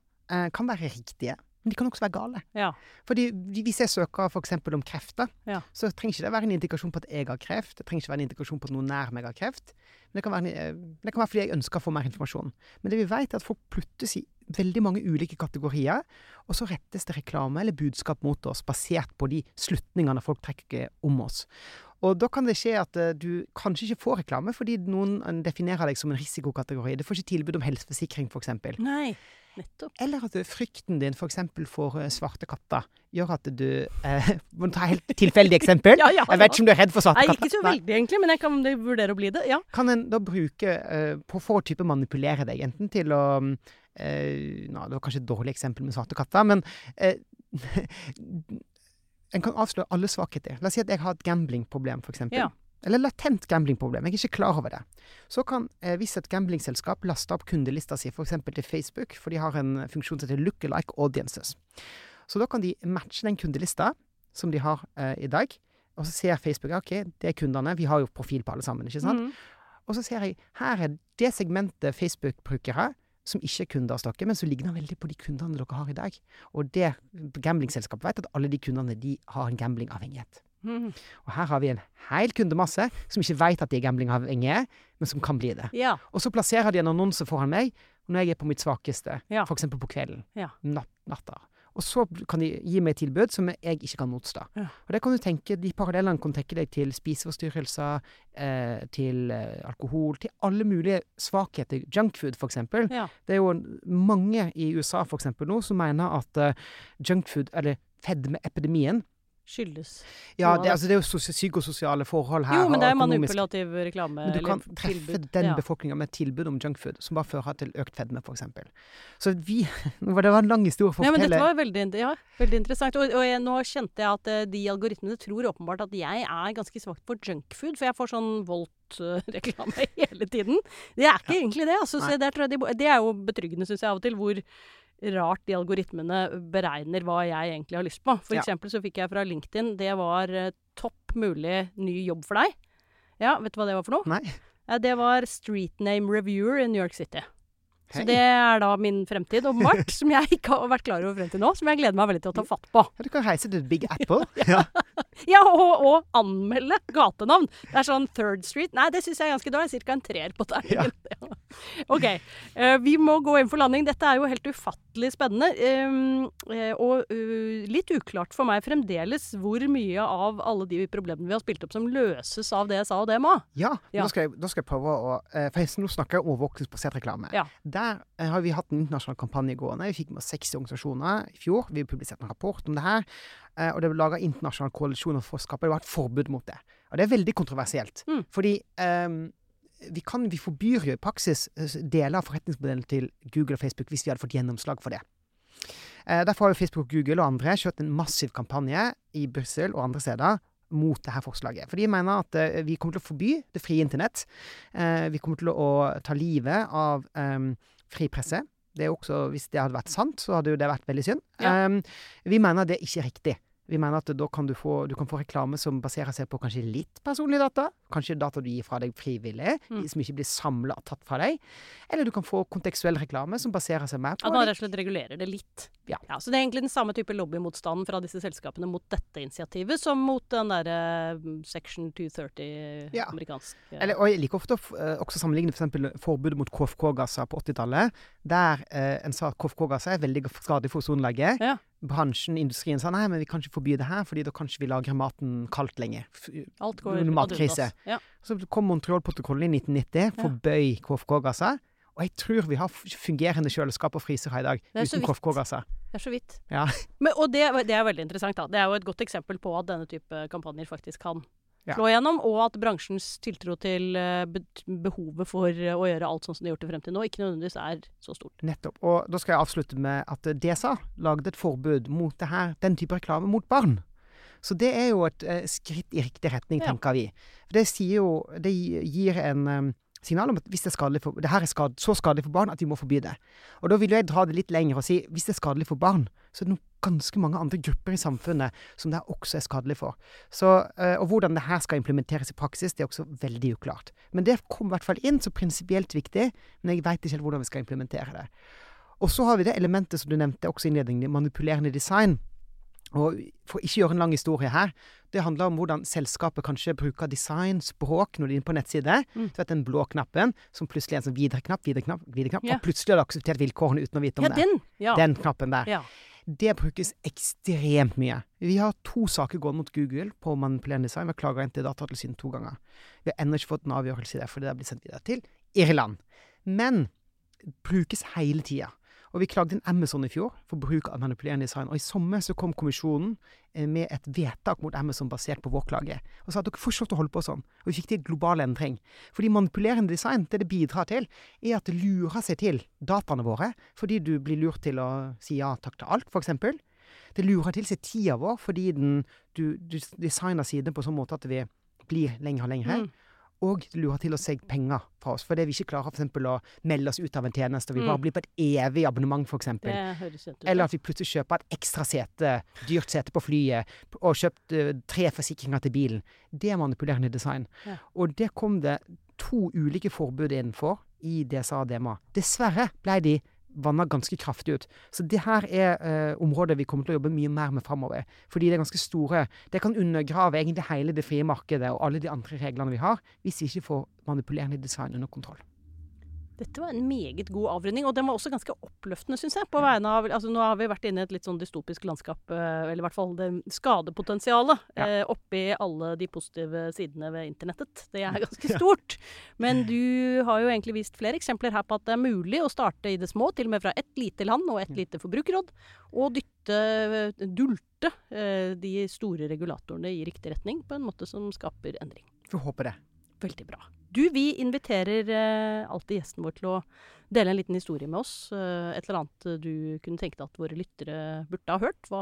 Speaker 2: kan være riktige. Men de kan også være gale.
Speaker 1: Ja.
Speaker 2: Fordi hvis jeg søker f.eks. om kreft,
Speaker 1: Ja.
Speaker 2: så trenger ikke det være en indikasjon på at jeg har kreft. Det trenger ikke være en indikasjon på at noen nær meg har kreft. Men det kan, være, eh, det kan være fordi jeg ønsker å få mer informasjon. Men det vi vet, er at folk pluttes i veldig mange ulike kategorier, og så rettes det reklame eller budskap mot oss basert på de slutningene folk trekker om oss. Og da kan det skje at eh, du kanskje ikke får reklame fordi noen eh, definerer deg som en risikokategori. Du får ikke tilbud om helseforsikring, f.eks.
Speaker 1: Nei, nettopp.
Speaker 2: Eller at frykten din f.eks. for, for eh, svarte katter gjør at du eh, Må ta et helt tilfeldig eksempel.
Speaker 1: Ja, ja,
Speaker 2: Jeg vet ikke om du er redd for svarte
Speaker 1: Nei,
Speaker 2: katter.
Speaker 1: ikke så veldig egentlig, men jeg kan vurdere å bli det. Ja.
Speaker 2: Kan en da bruke eh, på for å type manipulere deg, enten til å mm, eh, nå, Det var kanskje et dårlig eksempel med svarte katter, men eh, En kan avsløre alle svakheter. La oss si at jeg har et gamblingproblem, f.eks.
Speaker 1: Ja.
Speaker 2: Eller latent gamblingproblem. Jeg er ikke klar over det. Så kan, eh, hvis et gamblingselskap laster opp kundelista si f.eks. til Facebook, for de har en funksjon som heter lookalike audiences. Så da kan de matche den kundelista som de har eh, i dag, og så ser Facebook ok, det er kundene. Vi har jo profil på alle sammen, ikke sant?
Speaker 1: Mm.
Speaker 2: Og så ser jeg her er det segmentet Facebook-brukere som ikke er kunder hos dere, men som ligner veldig på de kundene dere har i dag. Og det gamblingselskapet vet at alle de kundene de har en gamblingavhengighet.
Speaker 1: Mm.
Speaker 2: Og her har vi en hel kundemasse som ikke vet at de er gamblingavhengige, men som kan bli det.
Speaker 1: Ja.
Speaker 2: Og så plasserer de en annonse foran meg når jeg er på mitt svakeste,
Speaker 1: Ja.
Speaker 2: f.eks. på kvelden.
Speaker 1: Ja.
Speaker 2: Natt, natta. Og så kan de gi meg tilbud som jeg ikke kan motstå.
Speaker 1: Ja.
Speaker 2: Og det kan du tenke, De parallellene kan tenke deg til spiseforstyrrelser, eh, til eh, alkohol, til alle mulige svakheter. Junkfood, for eksempel.
Speaker 1: Ja.
Speaker 2: Det er jo mange i USA for eksempel nå som mener at eh, junkfood, eller fedmeepidemien
Speaker 1: Skyldes
Speaker 2: Ja, det, altså, det er jo sos psykososiale forhold her.
Speaker 1: Jo, men det er manipulativ reklame.
Speaker 2: Men du
Speaker 1: eller
Speaker 2: kan treffe
Speaker 1: tilbud.
Speaker 2: den
Speaker 1: Ja.
Speaker 2: befolkninga med tilbud om junkfood, som bare fører til økt fedme, f.eks. Så vi Det var en lang historie for å
Speaker 1: Ja, men dette var veldig, ja, veldig interessant. Og, og jeg, nå kjente jeg at eh, de algoritmene tror åpenbart at jeg er ganske svak for junkfood, for jeg får sånn Volt-reklame hele tiden. Det er ikke egentlig det. Altså, der de, det er jo betryggende, syns jeg av og til, hvor rart de algoritmene beregner hva jeg egentlig har lyst på. For
Speaker 2: Ja.
Speaker 1: eksempel så fikk jeg fra LinkedIn Det var eh, topp mulig ny jobb for deg. Ja, vet du hva det var for noe?
Speaker 2: Nei.
Speaker 1: Det var Street Name Reviewer i New York City. Så det er da min fremtid, åpenbart, som jeg ikke har vært klar over frem til nå. Som jeg gleder meg veldig til å ta fatt på.
Speaker 2: Ja, du kan heise til Big Apple. ja.
Speaker 1: Ja, og, og anmelde gatenavn. Det er sånn Third Street. Nei, det syns jeg er ganske dårlig. Ca. en treer på terningen. Ja. OK. eh, vi må gå inn for landing. Dette er jo helt ufattelig spennende. Um, eh, og uh, litt uklart for meg fremdeles hvor mye av alle de problemene vi har spilt opp, som løses av det jeg sa og det ma.
Speaker 2: Ja,
Speaker 1: Ja.
Speaker 2: Da, skal jeg, da skal jeg prøve å eh, For nå snakker jeg om overvåkningsbasert reklame.
Speaker 1: Ja.
Speaker 2: Der eh, har vi hatt en internasjonal kampanje gående. Vi fikk med oss 60 organisasjoner i fjor. Vi publiserte en rapport om det her. eh, og det ble laga internasjonale koalisjoner for å skape Det var et forbud mot det. Og det er veldig kontroversielt.
Speaker 1: Mm.
Speaker 2: Fordi eh, vi, kan, vi forbyr jo i praksis eh, deler av forretningsmodellen til Google og Facebook hvis vi hadde fått gjennomslag for det. Eh, derfor har jo Facebook, Google og andre kjørt en massiv kampanje i Brussel og andre steder mot dette forslaget. For de mener at eh, vi kommer til å forby det frie internett. Vi kommer til å ta livet av um, fri presse. Det er også, Hvis det hadde vært sant, så hadde jo det vært veldig synd.
Speaker 1: Ja.
Speaker 2: Um, vi mener det ikke er riktig. Vi mener at da kan du få, du kan få reklame som baserer seg på kanskje litt personlige data. Kanskje data du gir fra deg frivillig,
Speaker 1: Mm.
Speaker 2: som ikke blir samla og tatt fra deg. Eller du kan få kontekstuell reklame som baserer seg mer på
Speaker 1: At man rett og slett regulerer det litt.
Speaker 2: Ja.
Speaker 1: Så det er egentlig den samme type lobbymotstanden fra disse selskapene mot dette initiativet, som mot den derre mm, Section 230
Speaker 2: Ja.
Speaker 1: amerikansk ja.
Speaker 2: Eller, og jeg liker ofte å eh, også sammenligne f.eks. forbudet mot KFK-gasser på 80-tallet, der eh, en sa at KFK-gasser er veldig skadelig for ozonlaget.
Speaker 1: Ja.
Speaker 2: Bransjen, industrien, sa nei, men vi kan ikke forby det her, fordi da kan ikke vi lagre maten kaldt lenger.
Speaker 1: Alt går
Speaker 2: under matkrise.
Speaker 1: Ja.
Speaker 2: Så kom Montreal-protokollen i 1990, forbøy KFK-gasser. Og jeg tror vi har fungerende kjøleskap og frysere i dag uten. KFK-gasser.
Speaker 1: Det er så vidt.
Speaker 2: Ja.
Speaker 1: Men, og det, det er veldig interessant. da. Det er jo et godt eksempel på at denne type kampanjer faktisk kan. Slå gjennom, og at bransjens tiltro til eh, behovet for eh, å gjøre alt sånn som de har gjort det frem til nå, ikke nødvendigvis er så stort.
Speaker 2: Nettopp. Og da skal jeg avslutte med at DSA lagde et forbud mot det her, den type reklame mot barn. Så det er jo et eh, skritt i riktig retning,
Speaker 1: Ja.
Speaker 2: tenker vi. For det jo Det gir en signal om at hvis det er for det her er skad, så skadelig for barn at vi må forby det. Og da vil jeg dra det litt lenger og si hvis det er skadelig for barn, så er det nok ganske mange andre grupper i samfunnet som det også er skadelig for. Så, eh, og hvordan det her skal implementeres i praksis, det er også veldig uklart. Men det kom i hvert fall inn som prinsipielt viktig, men jeg veit ikke helt hvordan vi skal implementere det. Og så har vi det elementet som du nevnte også i innledningen, manipulerende design. Og for ikke å gjøre en lang historie her, det handler om hvordan selskapet kanskje bruker design, språk, når de er inne på nettside.
Speaker 1: Mm.
Speaker 2: Du vet den blå knappen, som plutselig er en sånn videre-knapp, videre-knapp, videre-knapp,
Speaker 1: Ja.
Speaker 2: og plutselig har du akseptert vilkårene uten å vite om
Speaker 1: Ja,
Speaker 2: det.
Speaker 1: den! Ja.
Speaker 2: Den knappen der.
Speaker 1: ja.
Speaker 2: Det brukes ekstremt mye. Vi har to saker gående mot Google på manipulerende design. Vi har klaga inn til Datatilsynet to ganger. Vi har ennå ikke fått en avgjørelse i det, fordi det har blitt sendt videre til Irland. Men brukes hele tida. Og vi klagde inn Amazon i fjor for bruk av manipulerende design. Og i sommer så kom kommisjonen eh, med et vedtak mot Amazon basert på vår klage. Og sa at dere får å holde på sånn. Og vi fikk til global endring. Fordi manipulerende design, det det bidrar til, er at det lurer seg til dataene våre. Fordi du blir lurt til å si ja takk til alt, f.eks. Det lurer til seg tida vår fordi den, du, du designer sidene på sånn måte at vi blir lenger og lenger.
Speaker 1: Mm.
Speaker 2: Og lurer til å seg penger fra oss, fordi vi ikke klarer for å melde oss ut av en tjeneste. Vi
Speaker 1: Mm.
Speaker 2: bare blir på et evig abonnement, f.eks. Eller at vi plutselig kjøper et ekstra sete, dyrt sete på flyet, og kjøpt eh, tre forsikringer til bilen. Det er manipulerende design.
Speaker 1: Ja.
Speaker 2: Og det kom det to ulike forbud innenfor i DSA og DMA. Dessverre ble de vanna ganske kraftig ut. Så det her er eh, områder vi kommer til å jobbe mye mer med framover. Fordi det er ganske store Det kan undergrave egentlig hele det frie markedet og alle de andre reglene vi har, hvis vi ikke får manipulerende design under kontroll.
Speaker 1: Dette var en meget god avrunding, og den var også ganske oppløftende, syns jeg. På vegne av, altså Nå har vi vært inne i et litt sånn dystopisk landskap, eh, eller i hvert fall det skadepotensialet,
Speaker 2: Ja.
Speaker 1: eh, oppi alle de positive sidene ved internettet. Det er ganske stort. Men du har jo egentlig vist flere eksempler her på at det er mulig å starte i det små, til og med fra ett lite land og ett lite forbrukerråd, og dytte, dulte eh, de store regulatorene i riktig retning på en måte som skaper endring.
Speaker 2: Vi håper det.
Speaker 1: Veldig bra. Du, vi inviterer eh, alltid gjesten vår til å dele en liten historie med oss. Eh, et eller annet eh, du kunne tenke deg at våre lyttere burde ha hørt. Hva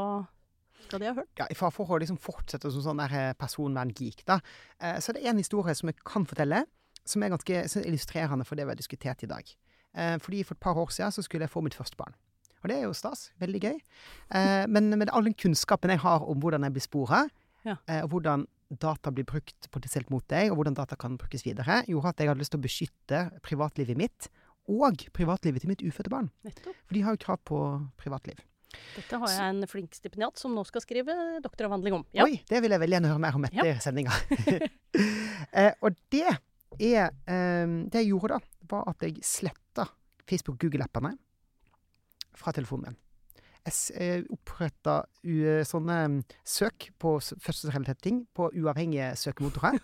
Speaker 1: skal de ha hørt?
Speaker 2: Ja, for å liksom fortsette som sånn eh, personverngeek, da, eh, så det er en historie som jeg kan fortelle, som er ganske er illustrerende for det vi har diskutert i dag. Eh, fordi For et par år siden så skulle jeg få mitt første barn. Og det er jo stas. Veldig gøy. Men med all den kunnskapen jeg har om hvordan jeg blir spora,
Speaker 1: Ja.
Speaker 2: og hvordan data blir brukt potensielt mot deg, og hvordan data kan brukes videre, gjorde at jeg hadde lyst til å beskytte privatlivet mitt og privatlivet til mitt ufødte barn.
Speaker 1: Nettopp.
Speaker 2: For de har jo krav på privatliv.
Speaker 1: Dette har jeg en flink stipendiat som nå skal skrive doktoravhandling om. Ja.
Speaker 2: Oi, det vil jeg veldig gjerne høre mer om etter
Speaker 1: Ja.
Speaker 2: sendinga. eh, og det er eh, Det jeg gjorde da, var at jeg sletta Facebook Google-appene fra telefonen min. Eh, oppretta sånne mm, søk på fødselsrelaterte ting på uavhengige søkemotorer.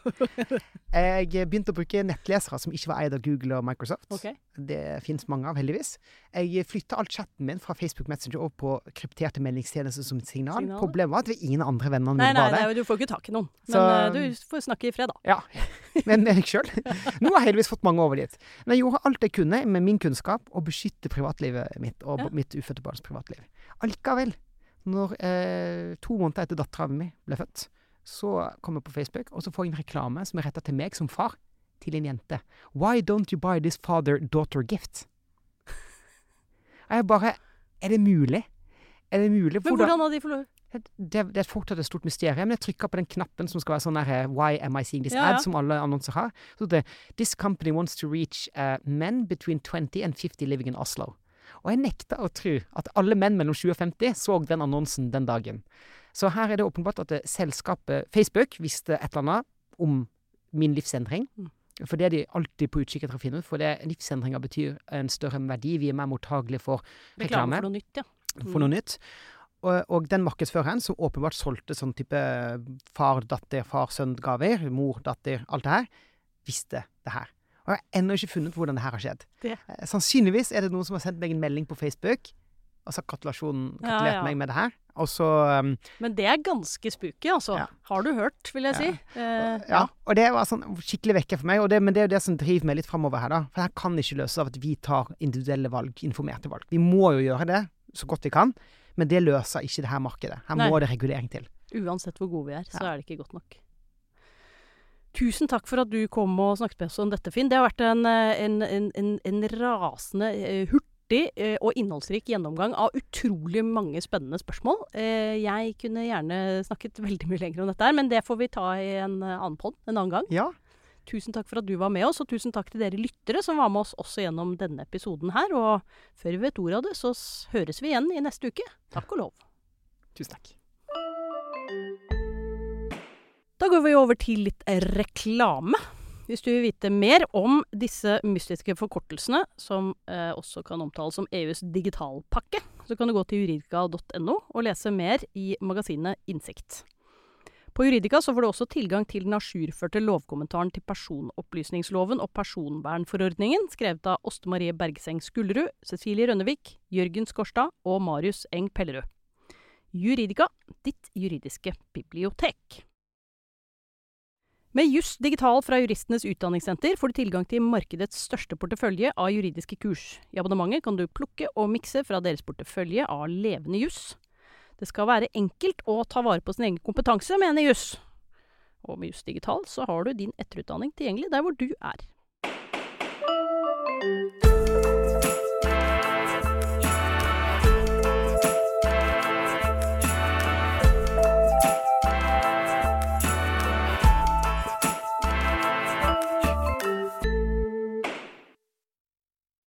Speaker 2: Jeg begynte å bruke nettlesere som ikke var eid av Google og Microsoft.
Speaker 1: Ok.
Speaker 2: Det fins mange av, heldigvis. Jeg flytta all chatten min fra Facebook Messenger over på krypterte meldingstjenester som et signal.
Speaker 1: signal.
Speaker 2: Problemet var at ingen andre vennene
Speaker 1: Nei,
Speaker 2: mine
Speaker 1: nei,
Speaker 2: var
Speaker 1: det
Speaker 2: der.
Speaker 1: er du får ikke tak i noen.
Speaker 2: Så-
Speaker 1: men du får snakke i fred, da.
Speaker 2: Ja, men med deg sjøl. Nå har jeg heldigvis fått mange over dit. Men jeg gjorde alt jeg kunne med min kunnskap å beskytte privatlivet mitt og
Speaker 1: Ja.
Speaker 2: mitt ufødte barns privatliv. Allikevel, når eh, to måneder etter dattera mi ble født, så kom jeg på Facebook, og så får jeg en reklame som er retta til meg som far til en jente. Why don't you buy this father-daughter gift? Jeg bare Er det mulig? Er det mulig?
Speaker 1: Men hvordan hadde de fått lov
Speaker 2: det, det er fortsatt et stort mysterium. Jeg trykka på den knappen som skal være sånn her Why am I seeing this
Speaker 1: Ja, ja.
Speaker 2: ad, som alle annonser har. Så det This company wants to reach uh, men between 20 and 50 living in Oslo. Og jeg nekta å tro at alle menn mellom 20 og 50 så den annonsen den dagen. Så her er det åpenbart at det, selskapet Facebook visste et eller annet om min livsendring.
Speaker 1: Mm.
Speaker 2: For det er de alltid på utkikk etter å finne ut, for det, livsendringer betyr en større verdi. Vi er mer mottagelige for
Speaker 1: reklame
Speaker 2: Reklame.
Speaker 1: for noe nytt, ja.
Speaker 2: for noe nytt. Og, og den markedsføreren, som åpenbart solgte sånn type far-datter, far-sønn-gaver, mor-datter, alt det her, visste det her. Og jeg har ennå ikke funnet hvordan det her har skjedd.
Speaker 1: Det.
Speaker 2: Eh, Sannsynligvis er det noen som har sendt meg en melding på Facebook, og så har gratulasjonen
Speaker 1: Ja, ja.
Speaker 2: meg med det her. Og så um,
Speaker 1: Men det er ganske spooky, altså.
Speaker 2: Ja.
Speaker 1: Har du hørt, vil jeg si. Eh,
Speaker 2: Ja. Og det var sånn skikkelig vekker for meg, og det, men det er jo det som driver meg litt framover her, da. For det her kan ikke løses av at vi tar individuelle valg, informerte valg. Vi må jo gjøre det så godt vi kan, men det løser ikke det her markedet. Her
Speaker 1: Nei.
Speaker 2: må det regulering til.
Speaker 1: Uansett hvor gode vi er, så er det ikke godt nok. Tusen takk for at du kom og snakket med oss om dette, Finn. Det har vært en, eh, en, en, en, en rasende hurt hurtig eh, og innholdsrik gjennomgang av utrolig mange spennende spørsmål. Eh, Jeg kunne gjerne snakket veldig mye lenger om dette her, men det får vi ta i en eh, annen pod en annen gang.
Speaker 2: Ja,
Speaker 1: Tusen takk for at du var med oss, og tusen takk til dere lyttere som var med oss også gjennom denne episoden her. Og før vi vet ordet av det, så høres vi igjen i neste uke. Takk og lov.
Speaker 2: tusen takk.
Speaker 1: Da går vi over til litt reklame. Hvis du vil vite mer om disse mystiske forkortelsene, som eh, også kan omtales som EUs digitalpakke, så kan du gå til juridika.no og lese mer i magasinet Innsikt. På Juridika så får du også tilgang til den ajourførte lovkommentaren til personopplysningsloven og personvernforordningen, skrevet av Åste Marie Bergseng Skullerud, Cecilie Rønnevik, Jørgen Skorstad og Marius Eng Pellerud. Juridika, ditt juridiske bibliotek. Med Juss Digital fra Juristenes Utdanningssenter får du tilgang til markedets største portefølje av juridiske kurs. I abonnementet kan du plukke og mikse fra deres portefølje av levende juss. Det skal være enkelt å ta vare på sin egen kompetanse, mener Juss. Og med Juss Digital så har du din etterutdanning tilgjengelig der hvor du er.